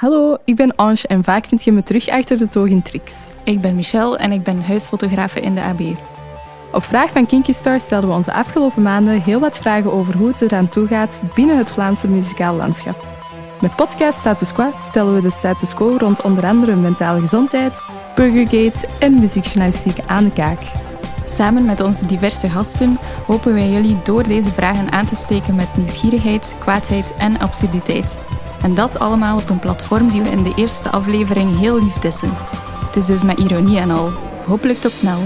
Hallo, ik ben Ange en vaak vind je me terug achter de toog in Trix. Ik ben Michelle en ik ben huisfotografe in de AB. Op vraag van Kinky Star stelden we ons de afgelopen maanden heel wat vragen over hoe het eraan toe gaat binnen het Vlaamse muzikaal landschap. Met podcast Status Quo stellen we de status quo rond onder andere mentale gezondheid, burgergate en muziekjournalistiek aan de kaak. Samen met onze diverse gasten hopen wij jullie door deze vragen aan te steken met nieuwsgierigheid, kwaadheid en absurditeit. En dat allemaal op een platform die we in de eerste aflevering heel lief dissen. Het is dus met ironie en al. Hopelijk tot snel.